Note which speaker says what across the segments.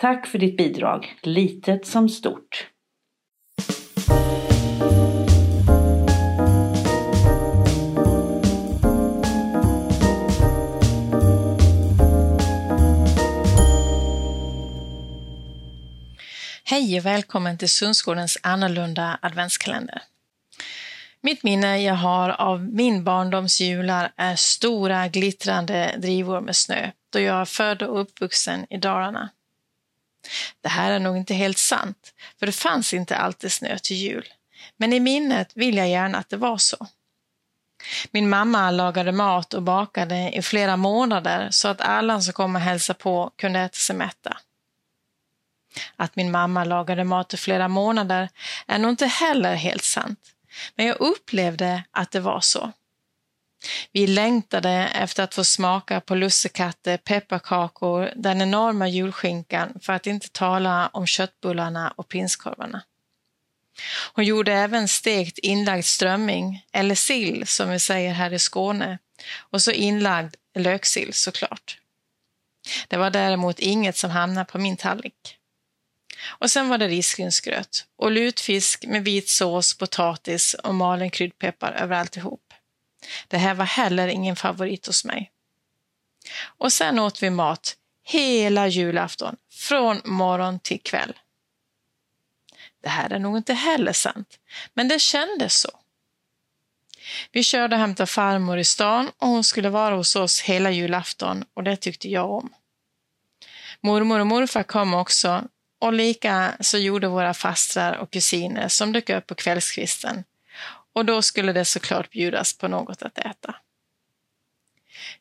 Speaker 1: Tack för ditt bidrag, litet som stort.
Speaker 2: Hej och välkommen till Sundsgårdens annorlunda adventskalender. Mitt minne jag har av min barndoms jular är stora glittrande drivor med snö då jag är född och uppvuxen i Dalarna. Det här är nog inte helt sant, för det fanns inte alltid snö till jul. Men i minnet vill jag gärna att det var så. Min mamma lagade mat och bakade i flera månader så att alla som kom och hälsade på kunde äta sig mätta. Att min mamma lagade mat i flera månader är nog inte heller helt sant, men jag upplevde att det var så. Vi längtade efter att få smaka på lussekatter, pepparkakor, den enorma julskinkan, för att inte tala om köttbullarna och prinskorvarna. Hon gjorde även stekt inlagd strömming, eller sill som vi säger här i Skåne, och så inlagd löksill såklart. Det var däremot inget som hamnade på min tallrik. Och sen var det risgrynsgröt och lutfisk med vit sås, potatis och malen kryddpeppar över alltihop. Det här var heller ingen favorit hos mig. Och sen åt vi mat hela julafton, från morgon till kväll. Det här är nog inte heller sant, men det kändes så. Vi körde och hämtade farmor i stan och hon skulle vara hos oss hela julafton och det tyckte jag om. Mormor och morfar kom också och lika så gjorde våra fastrar och kusiner som dök upp på kvällskvisten och då skulle det såklart bjudas på något att äta.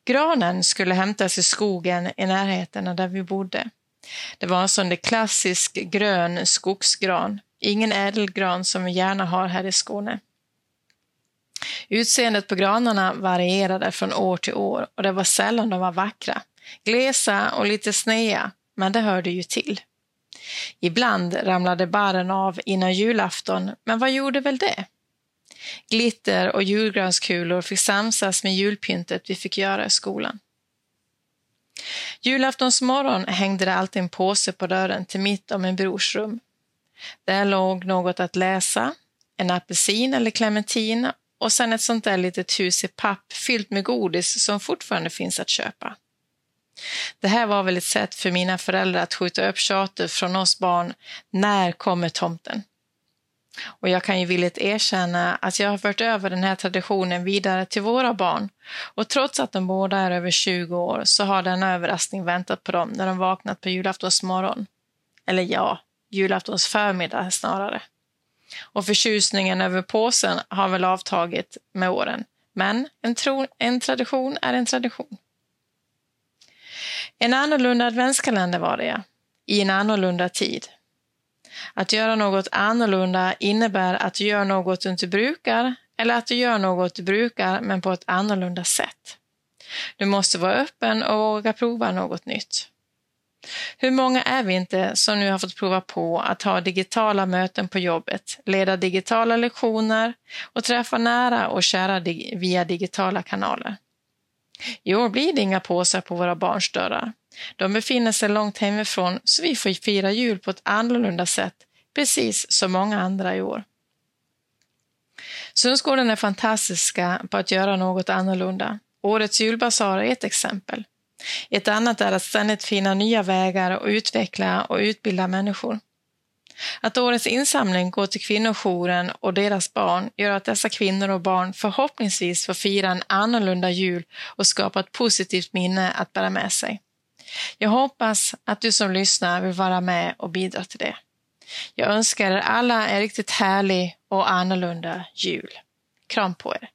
Speaker 2: Granen skulle hämtas i skogen i närheten av där vi bodde. Det var en sån där klassisk grön skogsgran, ingen ädelgran som vi gärna har här i Skåne. Utseendet på granarna varierade från år till år och det var sällan de var vackra. Glesa och lite snea, men det hörde ju till. Ibland ramlade barren av innan julafton, men vad gjorde väl det? Glitter och julgranskulor fick samsas med julpyntet vi fick göra i skolan. Julaftons morgon hängde det alltid en påse på dörren till mitt och min brors rum. Där låg något att läsa, en apelsin eller clementin och sen ett sånt där litet hus i papp fyllt med godis som fortfarande finns att köpa. Det här var väl ett sätt för mina föräldrar att skjuta upp tjatet från oss barn. När kommer tomten? Och jag kan ju villigt erkänna att jag har fört över den här traditionen vidare till våra barn. Och trots att de båda är över 20 år så har denna överraskning väntat på dem när de vaknat på julaftons morgon. Eller ja, julaftons förmiddag snarare. Och förtjusningen över påsen har väl avtagit med åren. Men en, tro, en tradition är en tradition. En annorlunda adventskalender var det, ja. I en annorlunda tid. Att göra något annorlunda innebär att du gör något du inte brukar eller att du gör något du brukar men på ett annorlunda sätt. Du måste vara öppen och våga prova något nytt. Hur många är vi inte som nu har fått prova på att ha digitala möten på jobbet, leda digitala lektioner och träffa nära och kära via digitala kanaler? I år blir det inga påsar på våra barns dörrar. De befinner sig långt hemifrån så vi får fira jul på ett annorlunda sätt, precis som många andra i år. Sundsgården är fantastiska på att göra något annorlunda. Årets julbasar är ett exempel. Ett annat är att ständigt finna nya vägar och utveckla och utbilda människor. Att årets insamling går till kvinnojouren och deras barn gör att dessa kvinnor och barn förhoppningsvis får fira en annorlunda jul och skapa ett positivt minne att bära med sig. Jag hoppas att du som lyssnar vill vara med och bidra till det. Jag önskar er alla en riktigt härlig och annorlunda jul. Kram på er!